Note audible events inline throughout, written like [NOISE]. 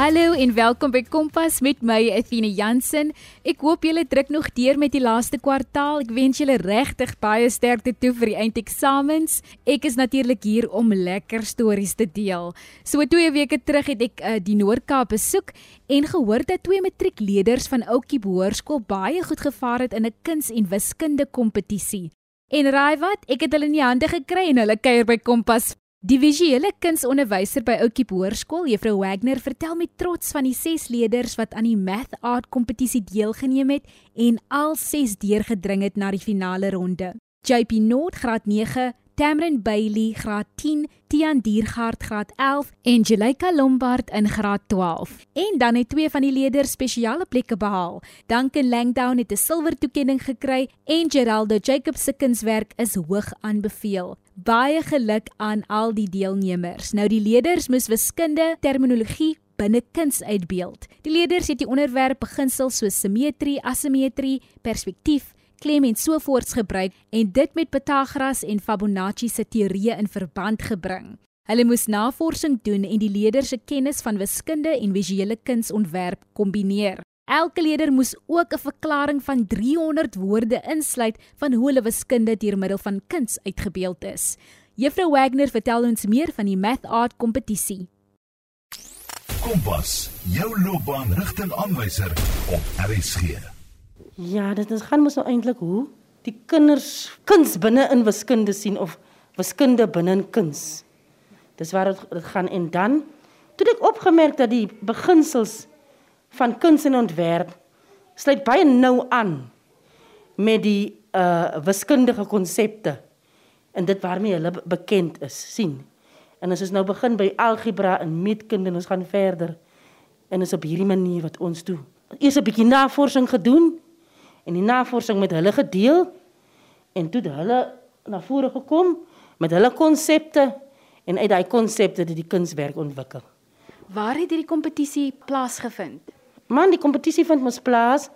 Hallo en welkom by Kompas met my Athena Jansen. Ek hoop julle druk nog deur met die laaste kwartaal. Ek wens julle regtig baie sterkte toe vir die eindeksamens. Ek is natuurlik hier om lekker stories te deel. So 2 weke terug het ek uh, die Noord-Kaap besoek en gehoor dat twee matriekleerders van Oukie Hoërskool baie goed gevaar het in 'n kuns- en wiskunde kompetisie. En raai wat? Ek het hulle in die hande gekry en hulle kuier by Kompas Die visuele kunsonderwyser by Oukie Hoërskool, Juffrou Wagner, vertel met trots van die 6 leerders wat aan die Math Art kompetisie deelgeneem het en al 6 deurgedring het na die finale ronde. JP Noord graad 9, Tamrin Bailey graad 10, Tian Diergaard graad 11 en Jelika Lombard in graad 12. En dan het twee van die leerders spesiale plekke behaal. Duncan Langdown het 'n silwer toekenning gekry en Geraldo Jacobs se kunswerk is hoog aanbeveel. Baie geluk aan al die deelnemers. Nou die leerders moes wiskunde, terminologie binne kuns uitbeeld. Die leerders het die onderwerp beginsels soos simmetrie, asimetrie, perspektief klem en sovoorts gebruik en dit met Pythagoras en Fibonacci se teorieë in verband gebring. Hulle moes navorsing doen en die leerders se kennis van wiskunde en visuele kunsontwerp kombineer. Elke leerder moes ook 'n verklaring van 300 woorde insluit van hoe hulle wiskunde deur middel van kuns uitgebeeld is. Juffrou Wagner vertel ons meer van die Math Art kompetisie. Kompas, jou loopbaanrigtingaanwyser op RSG. Ja, dit is gaan mos nou eintlik hoe die kinders kuns binne in wiskunde sien of wiskunde binne in kuns. Dis waar dit gaan en dan toe ek opgemerk dat die beginsels van kuns en ontwerp sluit baie nou aan met die uh wiskundige konsepte en dit waarmee hulle bekend is, sien. En ons nou begin by algebra en meetkunde en ons gaan verder en is op hierdie manier wat ons doen. Eers 'n bietjie navorsing gedoen en die navorsing met hulle gedeel en toe hulle na vore gekom met hulle konsepte en uit daai konsepte het die kunswerk ontwikkel. Waar het hierdie kompetisie plaasgevind? Man, die kompetisie vind mos plaas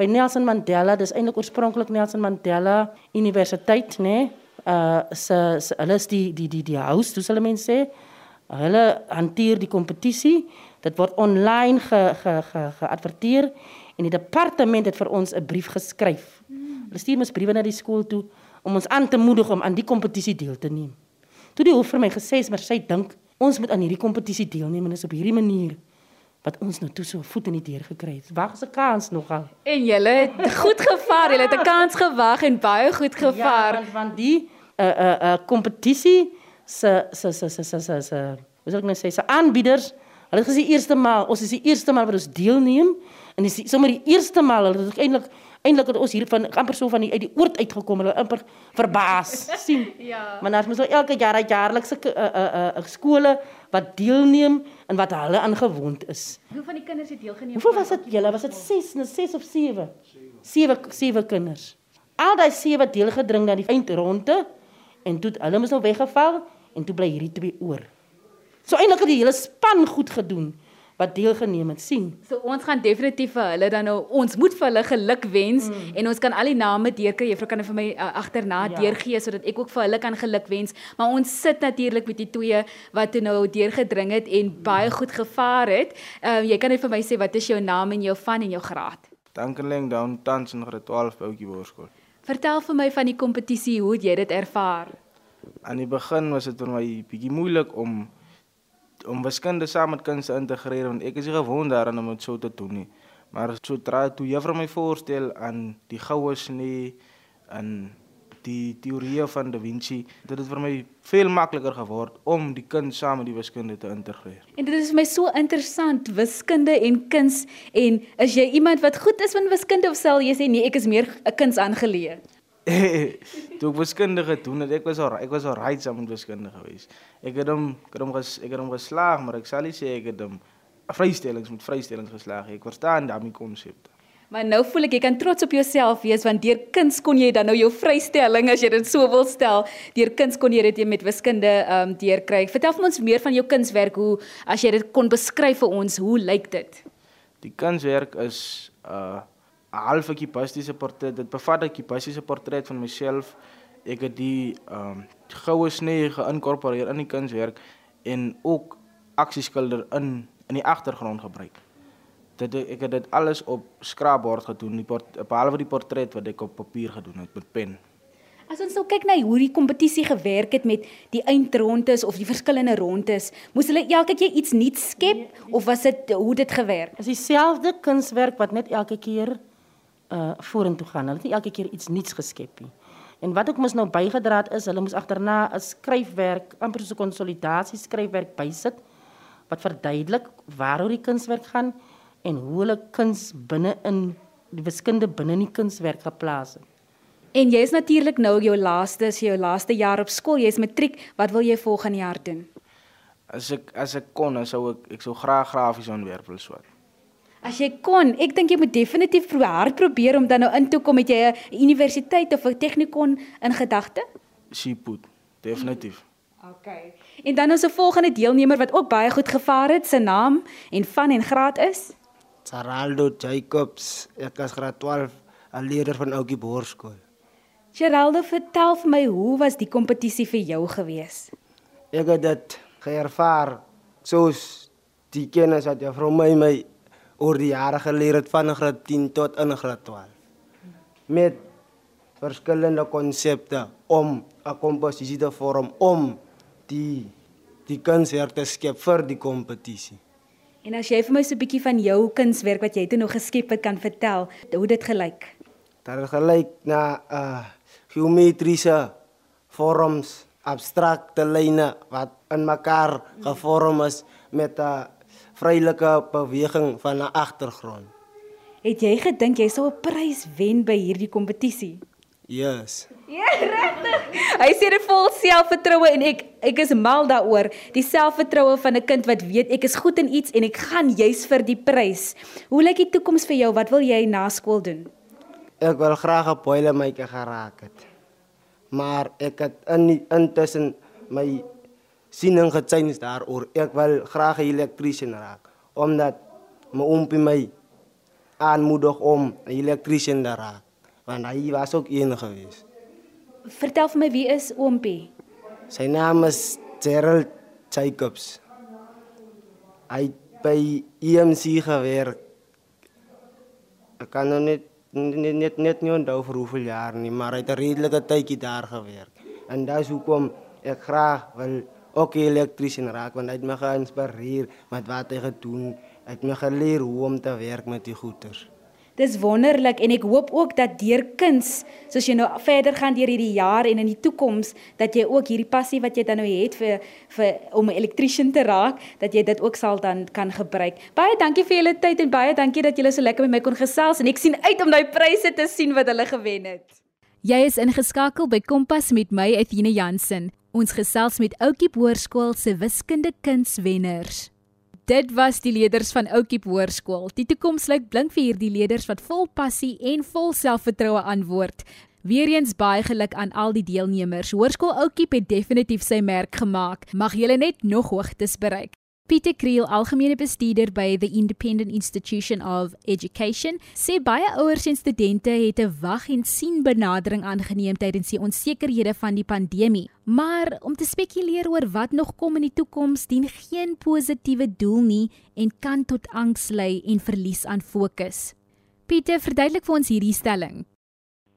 by Nelson Mandela, dis eintlik oorspronklik Nelson Mandela Universiteit, né? Nee? Uh se hulle is die die die die house, hoe sal mense sê? Hulle hanteer die kompetisie. Dit word online ge ge ge geadverteer en die departement het vir ons 'n brief geskryf. Hulle stuur ons briewe na die skool toe om ons aan te moedig om aan die kompetisie deel te neem. Toe die hoof vir my gesê, "Maar sy dink ons moet aan hierdie kompetisie deelneem en is op hierdie manier wat ons nou toe so voet in die deur gekry het. Wag se kans nogal." En julle het goed gevaar. Julle het 'n kans gewag en baie goed gevaar. Ja, want van die 'n 'n 'n kompetisie se se se se se se se Wat sou ek nou sê? Se aanbieders, hulle gesê eerste maal, ons is die eerste maal wat ons deelneem En dis sommer die eerste maal hulle het eintlik eintlik het ons hier van amper so van die uit die oord uitgekom hulle amper verbaas [LAUGHS] sien. ja. Maar ons moet nou elke jaar uit jaarlikse uh, uh, uh, uh, skole wat deelneem en wat hulle aangewoond is. Hoe van die kinders het deelgeneem? Hoeveel was dit julle? Was dit 6, 6 of 7? 7 7 kinders. Al daai 7 deelgedring na die eindronde en toe hulle mos nou weggeval en toe bly hierdie twee oor. So eintlik het die hele span goed gedoen wat deelgeneem het sien. So ons gaan definitief vir hulle dan nou ons moet vir hulle geluk wens mm. en ons kan al die name deurkry. Juffrou kan vir my uh, agterna ja. deurgee sodat ek ook vir hulle kan geluk wens. Maar ons sit natuurlik met die twee wat nou deurgedring het en baie goed gevaar het. Ehm uh, jy kan net vir my sê wat is jou naam en jou van en jou graad? Dankeling down tans in graad 12 by Oukie Hoërskool. Vertel vir my van die kompetisie, hoe het jy dit ervaar? Aan die begin was dit vir my bietjie moeilik om om wiskunde saam met kuns te integreer want ek is nie gewoond daaraan om dit so te doen nie. Maar sodra toe juffrou my voorstel aan die goue snie en die teorieë van Da Vinci, dit het vir my veel makliker geword om die kuns saam met die wiskunde te integreer. En dit is my so interessant, wiskunde en kuns en is jy iemand wat goed is in wiskunde of sal jy sê nee, ek is meer 'n kuns aangeleë? [LAUGHS] toe ek wiskunde gedoen het, ek was al ek was al right saam met wiskunde geweest. Ek het hom ek het hom ges, ek het hom geslaag, maar ek sal nie sê ek het hom vrystellings met vrystellings geslaag. Ek verstaan daai konsepte. Maar nou voel ek jy kan trots op jouself wees want deur kuns kon jy dan nou jou vrystelling as jy dit so wil stel. Deur kuns kon jy dit met wiskunde ehm um, deurkry. Vertel vir ons meer van jou kunswerk hoe as jy dit kon beskryf vir ons, hoe lyk dit? Die kunswerk is uh 'n half ekipastiese portret. Dit bevat 'n ekipastiese portret van myself. Ek het die ehm um, goue snee geïnkorporeer in die kunswerk en ook aksieskilder in in die agtergrond gebruik. Dit ek het dit alles op skraapbord gedoen, die behalwe die portret wat ek op papier gedoen het met pen. As ons nou kyk na hoe die kompetisie gewerk het met die eindrondes of die verskillende rondes, moes hulle elke keer iets nuuts skep of was dit hoe dit gewerk? Is dieselfde kunswerk wat net elke keer uh vorentoe gaan. Hulle het nie elke keer iets nuuts geskep nie. En wat ek mos nou bygedra het is, hulle moes agterna 'n skryfwerk, amper so 'n konsolidasie skryfwerk bysit wat verduidelik waaroor die kunswerk gaan en hoe hulle kuns binne in die wiskunde binne in die kunswerk geplaas het. En jy is natuurlik nou jou laaste, is jou laaste jaar op skool, jy is matriek. Wat wil jy volgende jaar doen? As ek as ek kon, sou ek ek sou graag grafiese ontwerp wil swat. As jy kon, ek dink jy moet definitief pro hard probeer om dan nou in toe kom met jy 'n universiteit of 'n tegnikon in gedagte. Siput, definitief. OK. En dan ons volgende deelnemer wat ook baie goed gevaar het, sy naam en van en graad is Saraldo Jacobs, ek is graad 12, 'n leerder van Oukie Boerskool. Geraldo, vertel vir my hoe was die kompetisie vir jou gewees? Ek het dit geervaar soos die kennis wat jy van my my oor die jare geleer het van graad 10 tot in graad 12. Met verskillende konsepte om 'n komposisie te vorm om die die kunswerk te skep vir die kompetisie. En as jy vir my so 'n bietjie van jou kunswerk wat jy toe nog geskep het kan vertel, hoe dit gelyk? Dit gelyk na 'n uh, geometriese vorms, abstrakte lyne wat in mekaar gevorm is met 'n vrylike beweging van 'n agtergrond. Het jy gedink jy sou 'n prys wen by hierdie kompetisie? Yes. Ja, regtig. Hy sê dit vol selfvertroue en ek ek is mal daaroor. Die selfvertroue van 'n kind wat weet ek is goed in iets en ek gaan juis vir die prys. Hoe lyk die toekoms vir jou? Wat wil jy na skool doen? Ek wil graag 'n boilermaker geraak het. Maar ek het in intussen my siening gechange daaroor. Ek wil graag 'n elektriesien raak omdat my oompie my aanmoedig om 'n elektriesien te raak. Want hy was ook een gewees. Vertel vir my wie is oompie? Sy naam is Gerald Jacobs. Hy het by EMC gewerk. Ek kan nou net net net net nie onthou vir hoeveel jaar nie, maar hy het 'n redelike tydjie daar gewerk. En dis hoekom ek graag wil ook elektriesien raak want hy het my geïnspireer met wat hy gedoen. Hy het my geleer hoe om te werk met die goeters. Dis wonderlik en ek hoop ook dat deur kuns, soos jy nou verder gaan deur hierdie jaar en in die toekoms, dat jy ook hierdie passie wat jy dan nou het vir vir om 'n elektriesien te raak, dat jy dit ook sal dan kan gebruik. Baie dankie vir julle tyd en baie dankie dat julle so lekker met my kon gesels en ek sien uit om daai pryse te sien wat hulle gewen het. Jy is ingeskakel by Kompas met my Athena Jansen. Ons gesels met Oukiep Hoërskool se wiskunde kunswenners. Dit was die leerders van Oukiep Hoërskool. Die toekoms lyk blink vir hierdie leerders wat vol passie en vol selfvertroue antwoord. Weereens baie geluk aan al die deelnemers. Hoërskool Oukiep het definitief sy merk gemaak. Mag julle net nog hoogtes bereik. Pieter Kriel, algemene bestuurder by the Independent Institution of Education, sê baie ouers en studente het 'n wag en sien benadering aangeneem tydens die onsekerhede van die pandemie. Maar om te spekuleer oor wat nog kom in die toekoms dien geen positiewe doel nie en kan tot angs lei en verlies aan fokus. Pieter, verduidelik vir ons hierdie stelling.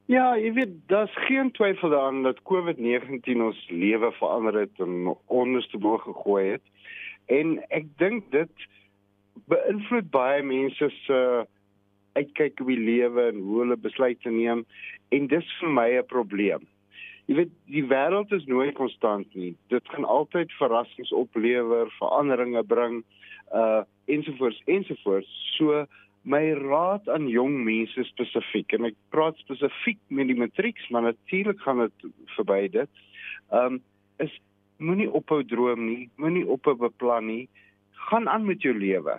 Ja, jy weet, daar's geen twyfel daaraan dat COVID-19 ons lewe verander het en onderste bo gegooi het. En ek dink dit beïnvloed baie mense se uitkyk op die lewe en hoe hulle besluite neem en dis vir my 'n probleem. Jy weet, die wêreld is nooit konstant nie. Dit gaan altyd verrassings oplewer, veranderinge bring, uh ensovoorts ensovoorts. So my raad aan jong mense spesifiek en ek praat spesifiek met die matrieks, maar natuurlik gaan dit verby dit. Um is moenie ophou droom nie, moenie ophou beplan nie. Gaan aan met jou lewe.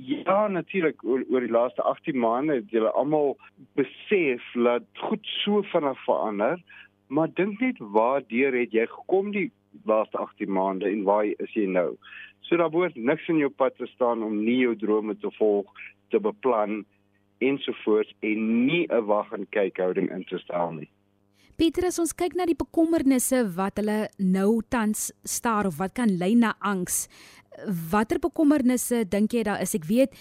Ja, natuurlik oor, oor die laaste 18 maande het julle almal besef dat goed so vinnig verander, maar dink net waardeur het jy gekom die laaste 18 maande en waar is jy nou? So daar word niks in jou pad te staan om nie jou drome te volg, te beplan ensovoorts en nie 'n wag en kyk houding in te stel nie. Pieter, as ons kyk na die bekommernisse wat hulle nou tans staar of wat kan lei na angs, watter bekommernisse dink jy daar is? Ek weet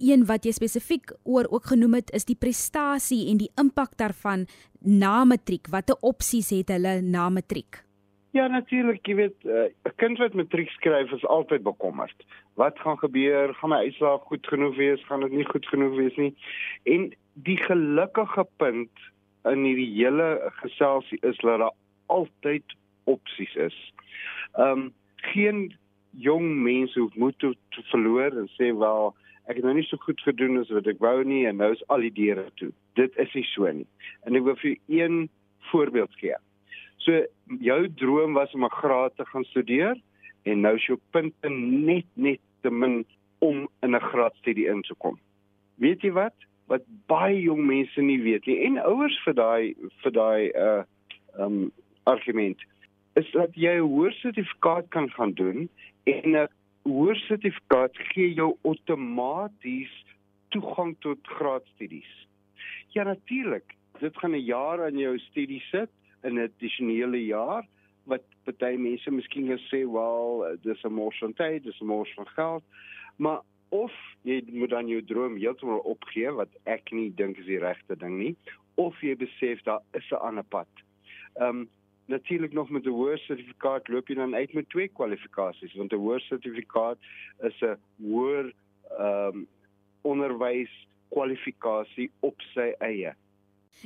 een wat jy spesifiek oor ook genoem het is die prestasie en die impak daarvan na matriek. Watter opsies het hulle na matriek? Ja, natuurlik, jy weet, eh, 'n uh, kind wat matriek skryf is altyd bekommerd. Wat gaan gebeur? Gaan my uitslae goed genoeg wees? Gaan dit nie goed genoeg wees nie? En die gelukkige punt in hierdie hele geselsie is dat daar altyd opsies is. Ehm um, geen jong mense hoef moed te, te verloor en sê wel ek het nou nie so goed gedoen as wat ek wou nie en nou is al die deure toe. Dit is nie so nie. En ek wil vir een voorbeeld gee. So jou droom was om 'n graad te gaan studeer en nou is jou punte net net te min om in 'n graadstudie in te kom. Weet jy wat? Wat baie jong mense nie weet nie en ouers vir daai vir daai uh um argument is dat jy 'n hoër sertifikaat kan gaan doen en 'n hoër sertifikaat gee jou outomaties toegang tot graadstudies. Ja natuurlik, dit gaan 'n jaar aan jou studie sit, 'n addisionele jaar wat baie mense miskien gesê, "Wel, dis 'n mors van tyd, dis 'n mors van geld." Maar of jy moet dan jou droom heeltemal opgee wat ek nie dink is die regte ding nie, of jy besef daar is 'n ander pad. Ehm um, natuurlik nog met 'n hoër sertifikaat loop jy dan uit met twee kwalifikasies want 'n hoër sertifikaat is 'n hoër ehm um, onderwys kwalifikasie op sy eie.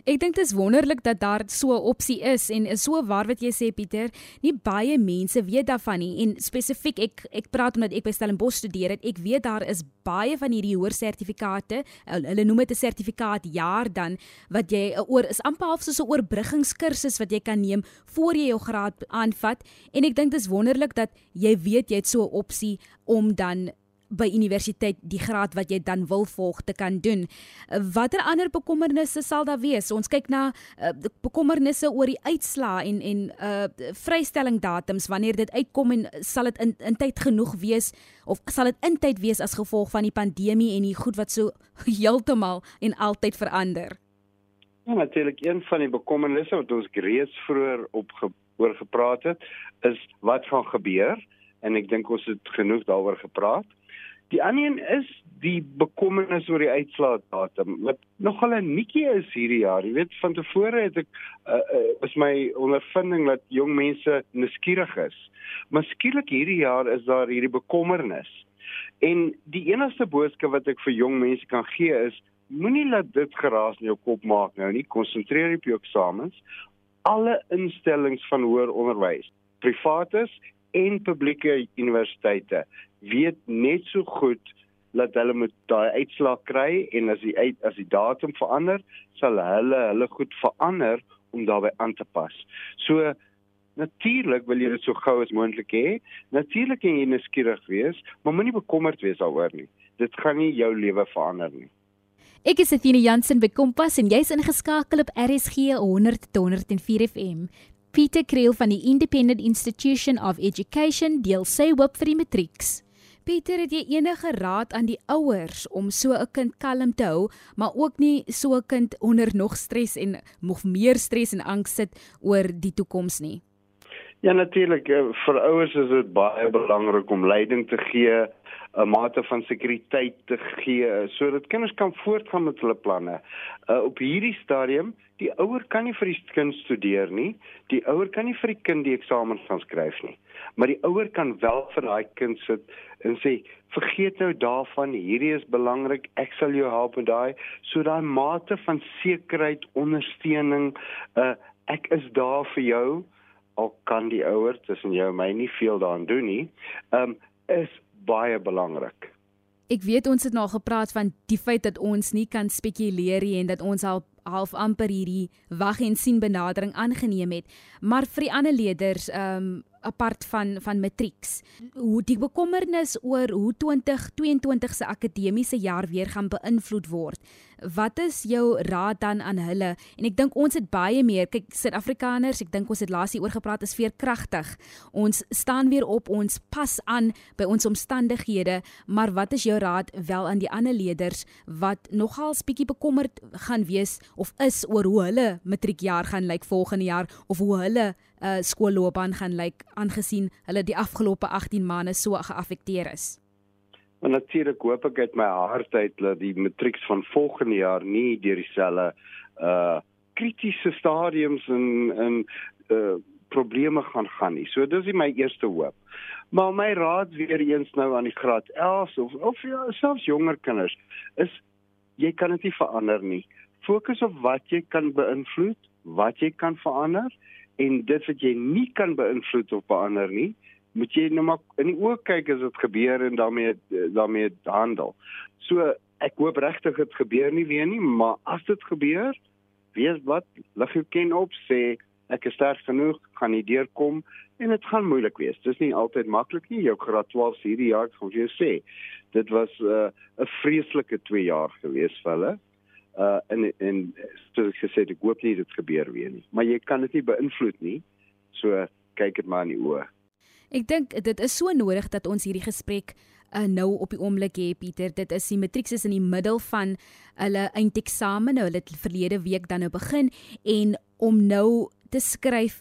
Ek dink dit is wonderlik dat daar so 'n opsie is en is so waar wat jy sê Pieter, nie baie mense weet daarvan nie en spesifiek ek ek praat omdat ek by Stellenbosch studeer het, ek weet daar is baie van hierdie hoër sertifikate, hulle noem dit 'n sertifikaat jaar dan wat jy oor is amper half soos 'n oorbruggingskursus wat jy kan neem voor jy jou graad aanvat en ek dink dit is wonderlik dat jy weet jy het so 'n opsie om dan by universiteit die graad wat jy dan wil volg te kan doen. Watter ander bekommernisse sal daar wees? Ons kyk na uh, bekommernisse oor die uitslaa en en uh vrystelling datums wanneer dit uitkom en sal dit in in tyd genoeg wees of sal dit in tyd wees as gevolg van die pandemie en die goed wat so [LAUGHS] heeltemal en altyd verander? Ja, natuurlik een van die bekommernisse wat ons reeds vroeër op oor gepraat het, is wat gaan gebeur en ek dink ons het genoeg daaroor gepraat. Die ander een is die bekommernis oor die uitslaatdatum. Wat nogal 'n nikkie is hierdie jaar. Jy weet van tevore het ek uh, uh, is my ondervinding dat jong mense nuuskierig is. Maar skielik hierdie jaar is daar hierdie bekommernis. En die enigste boodskap wat ek vir jong mense kan gee is moenie laat dit geraas in jou kop maak nou nie. Konsentreer op jou eksamens. Alle instellings van hoër onderwys, privates en publieke universiteite weet net so goed dat hulle moet daai uitslag kry en as die uit, as die datum verander, sal hulle hulle goed verander om daarbey aan te pas. So natuurlik wil jy dit so gou as moontlik hê. Natuurlik kan jy nuuskierig wees, maar moenie bekommerd wees daaroor nie. Dit gaan nie jou lewe verander nie. Ek is Athena Jansen by Kompas en jy's ingeskakel op RSG 100 tot 104 FM. Pieter Kriel van die Independent Institution of Education deel sy hoop vir die matrieks. Pieter, het jy enige raad aan die ouers om so 'n kind kalm te hou, maar ook nie so 'n kind onder nog stres en nog meer stres en angs sit oor die toekoms nie? Ja natuurlik, eh, vir ouers is dit baie belangrik om leiding te gee 'n mate van sekuriteit te gee sodat kinders kan voortgaan met hulle planne. Uh op hierdie stadium, die ouer kan nie vir die kind studeer nie. Die ouer kan nie vir die kind die eksamen gaan skryf nie. Maar die ouer kan wel vir daai kind sit en sê, "Vergeet nou daarvan, hierdie is belangrik. Ek sal jou help met daai." So daai mate van sekerheid, ondersteuning, uh ek is daar vir jou al kan die ouer tussen jou en my nie veel daaraan doen nie. Um is baie belangrik. Ek weet ons het nou gepraat van die feit dat ons nie kan spekuleer nie en dat ons al half amper hierdie wag en sien benadering aangeneem het, maar vir die ander leerders, ehm um, apart van van matrieks, hoe die bekommernis oor hoe 2022 se akademiese jaar weer gaan beïnvloed word. Wat is jou raad dan aan hulle? En ek dink ons het baie meer, kyk Suid-Afrikaners, ek dink ons het laas hieroor gepraat, is veerkragtig. Ons staan weer op, ons pas aan by ons omstandighede, maar wat is jou raad wel aan die ander leerders wat nogal bietjie bekommerd gaan wees of is oor hoe hulle matriekjaar gaan lyk volgende jaar of hoe hulle uh, skoolloopbaan gaan lyk aangesien hulle die afgelope 18 maande so geaffekteer is? Maar natuurlik hoop ek uit my hart uit dat die matrieks van volgende jaar nie deur dieselfde uh kritiese stadiums en en uh probleme gaan gaan nie. So dis my eerste hoop. Maar my raad weer eens nou aan die graad 11 of of ja, selfs jonger kinders is jy kan dit nie verander nie. Fokus op wat jy kan beïnvloed, wat jy kan verander en dit wat jy nie kan beïnvloed of verander nie, moet jy nou maar in die oë kyk as dit gebeur en daarmee daarmee handel. So ek hoop regtig dit gebeur nie weer nie, maar as dit gebeur, wees wat lig jou ken op sê ek is sterk genoeg, gaan nie deurkom en dit gaan moeilik wees. Dis nie altyd maklik nie. Jou graad 12 hierdie jaar, kom jy sê, dit was 'n uh, vreeslike 2 jaar gewees vir hulle. Uh en en soos gesê ek hoop nie dit gebeur weer nie. Maar jy kan dit nie beïnvloed nie. So kyk dit maar in die oë. Ek dink dit is so nodig dat ons hierdie gesprek uh, nou op die oomblik hê Pieter. Dit is die matriek is in die middel van hulle eindeksamen. Nou hulle het verlede week dan nou begin en om nou te skryf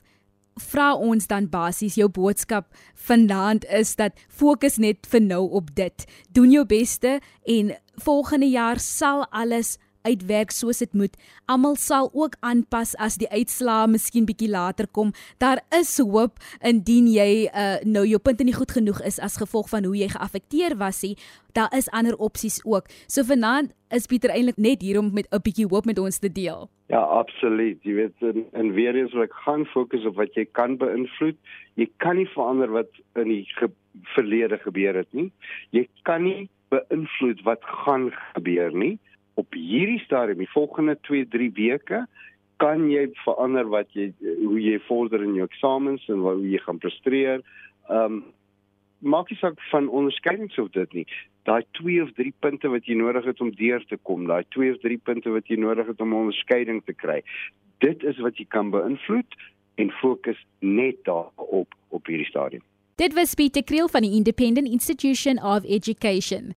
vra ons dan basies jou boodskap vanaand is dat fokus net vir nou op dit. Doen jou beste en volgende jaar sal alles uitwerk soos dit moet. Almal sal ook aanpas as die uitslae miskien bietjie later kom. Daar is hoop indien jy uh, nou jou punte nie goed genoeg is as gevolg van hoe jy geaffekteer was nie. Daar is ander opsies ook. So vanaand is Pieter eintlik net hier om met 'n bietjie hoop met ons te deel. Ja, absoluut. Jy weet en, en weer eens wil ek gaan fokus op wat jy kan beïnvloed. Jy kan nie verander wat in die ge verlede gebeur het nie. Jy kan nie beïnvloed wat gaan gebeur nie op hierdie stadium, die volgende 2-3 weke, kan jy verander wat jy hoe jy vorder in jou eksamens en hoe jy gaan presteer. Ehm um, maak nie saak van onderskeidings of dit nie. Daai 2 of 3 punte wat jy nodig het om deur te kom, daai 2 of 3 punte wat jy nodig het om 'n onderskeiding te kry. Dit is wat jy kan beïnvloed en fokus net daarop op hierdie stadium. Dit was Pieter Kriel van die Independent Institution of Education.